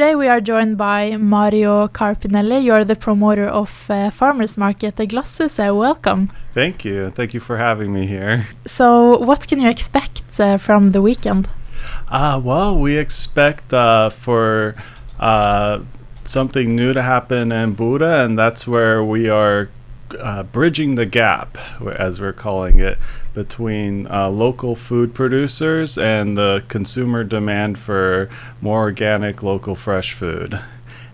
today we are joined by Mario Carpinelli. You're the promoter of uh, Farmers Market at Glasshuset. Welcome. Thank you. Thank you for having me here. So, what can you expect uh, from the weekend? Uh, well, we expect uh, for uh, something new to happen in Bodø, and that's where we are uh, bridging the gap, as we're calling it, between uh, local food producers and the consumer demand for more organic, local, fresh food,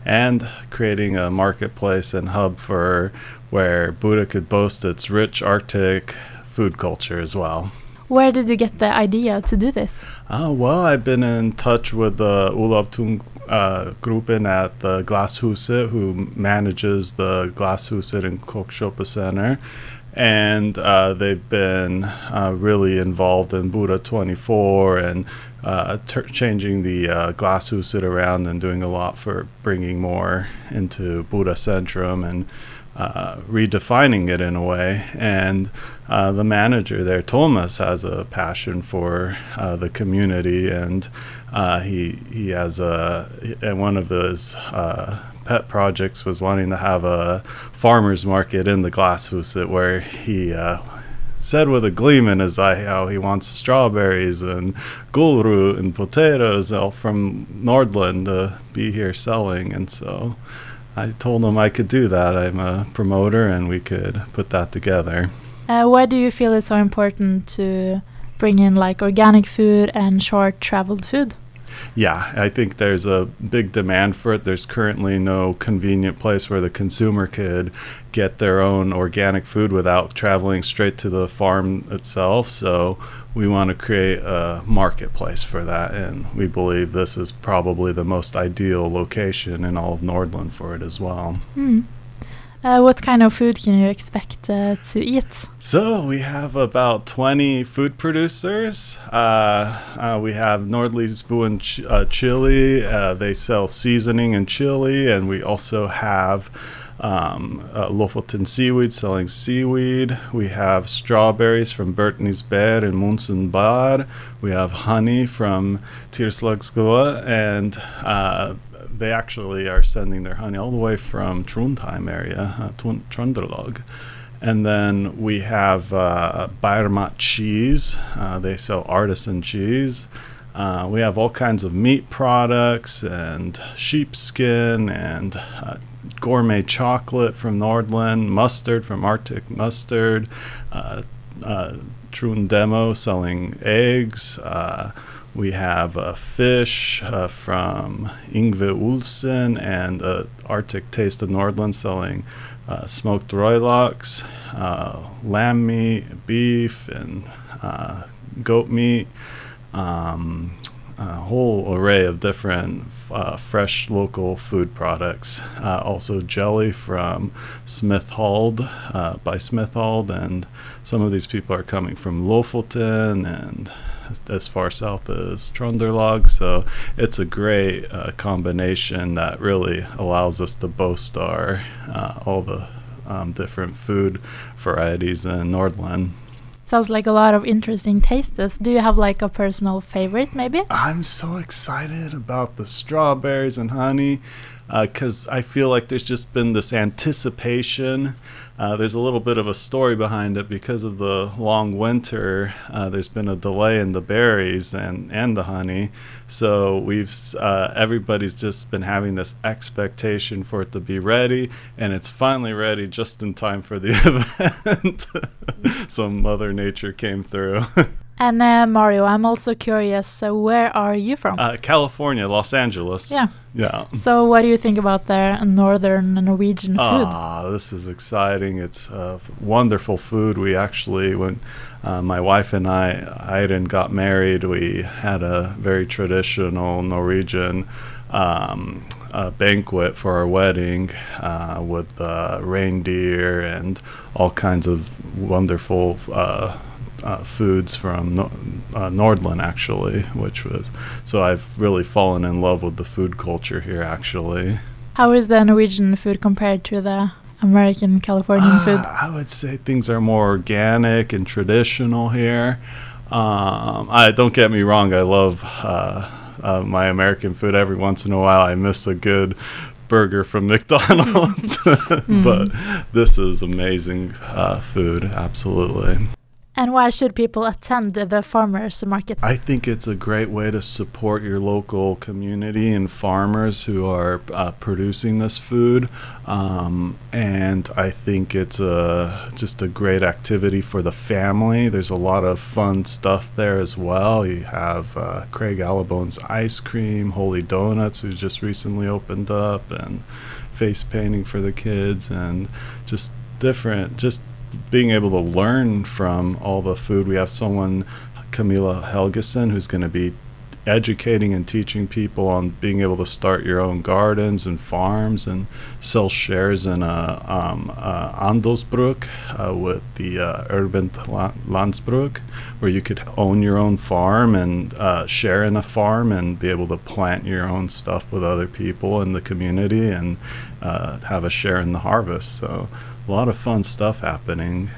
and creating a marketplace and hub for where Bodø could boast its rich Arctic food culture as well. Where did you get the idea to do this? Oh, well, I've been in touch with the Olav Thon uh, Gruppen at the Glasshuset, who manages the Glasshuset and Kokkjøpet Center. And uh, they've been uh, really involved in Bodø 24 and uh, ter- changing the uh, Glasshuset around and doing a lot for bringing more into Bodø Centrum and uh, redefining it in a way. And uh, the manager there, Thomas, has a passion for uh, the community, and uh, he he has a and one of his uh, pet projects was wanting to have a farmers market in the Glasshuset where he. Said with a gleam in his eye how he wants strawberries and gulrot and potatoes all from Nordland to be here selling, and so I told him I could do that. I'm a promoter, and we could put that together. Uh, why do you feel it's so important to bring in like organic food and short traveled food? Yeah, I think there's a big demand for it. There's currently no convenient place where the consumer could get their own organic food without traveling straight to the farm itself. So we want to create a marketplace for that, and we believe this is probably the most ideal location in all of Nordland for it as well. Mm. Uh, what kind of food can you expect uh, to eat? So we have about 20 food producers. Uh, uh we have Nordlysbuen ch- uh, chili. Uh, they sell seasoning and chili, and we also have um, uh, Lofoten seaweed selling seaweed. We have strawberries from Bertney's Bed and Munsen Bar. We have honey from Tirslagsgoa, and uh, they actually are sending their honey all the way from Trondheim area, uh, Trøndelag. And then we have uh, Bermat cheese. Uh, they sell artisan cheese. Uh, we have all kinds of meat products and sheepskin and uh, gourmet chocolate from Nordland, mustard from Arctic Mustard, uh, uh, selling eggs. Uh, we have uh, fish uh, from Yngve Olsen and Arctic Taste of Nordland selling uh, smoked røykelaks, uh, lamb meat, beef, and uh, goat meat. Um, a whole array of different uh, fresh local food products. Uh, also, jelly from Smithhold uh, by Smithhold, and some of these people are coming from Lofoten and as far south as Trøndelag. So it's a great uh, combination that really allows us to boast our uh, all the um, different food varieties in Nordland. Sounds like a lot of interesting tastes. Do you have like a personal favorite, maybe? I'm so excited about the strawberries and honey because uh, I feel like there's just been this anticipation. Uh, there's a little bit of a story behind it because of the long winter. Uh, there's been a delay in the berries and, and the honey, so we've uh, everybody's just been having this expectation for it to be ready, and it's finally ready just in time for the event. so Mother Nature came through. And uh, Mario, I'm also curious. So, where are you from? Uh, California, Los Angeles. Yeah. Yeah. So, what do you think about their northern Norwegian food? Ah, this is exciting. It's uh, wonderful food. We actually, when uh, my wife and I, Hayden got married, we had a very traditional Norwegian um, uh, banquet for our wedding uh, with uh, reindeer and all kinds of wonderful uh, uh, foods from no- uh, Nordland, actually, which was so I've really fallen in love with the food culture here, actually. How is the Norwegian food compared to the American Californian uh, food? I would say things are more organic and traditional here. Um, I don't get me wrong, I love uh, uh, my American food. Every once in a while, I miss a good burger from McDonald's, but this is amazing uh, food. Absolutely. And why should people attend the farmers market? I think it's a great way to support your local community and farmers who are uh, producing this food. Um, and I think it's a, just a great activity for the family. There's a lot of fun stuff there as well. You have uh, Craig Allabone's ice cream, Holy Donuts, who just recently opened up, and face painting for the kids, and just different, just being able to learn from all the food. We have someone, Camilla Helgeson, who's going to be educating and teaching people on being able to start your own gardens and farms and sell shares in a um, uh, Andelsbruk uh, with the uh, Urban Landsbruk, where you could own your own farm and uh, share in a farm and be able to plant your own stuff with other people in the community and uh, have a share in the harvest. So a lot of fun stuff happening.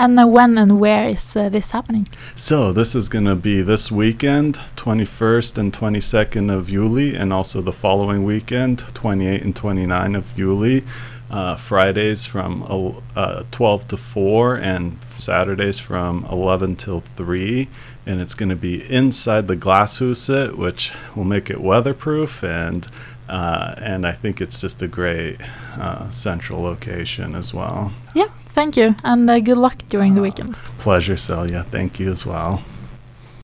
And uh, when and where is uh, this happening? So this is going to be this weekend, 21st and 22nd of Juli, and also the following weekend, 28 and 29 of Juli. Uh, Fridays from uh, 12 to 4 and Saturdays from 11 till 3. And it's going to be inside the Glasshuset, which will make it weatherproof and uh, and I think it's just a great uh, central location as well. Yeah, thank you, and uh, good luck during the weekend. Pleasure, Celia. Thank you as well.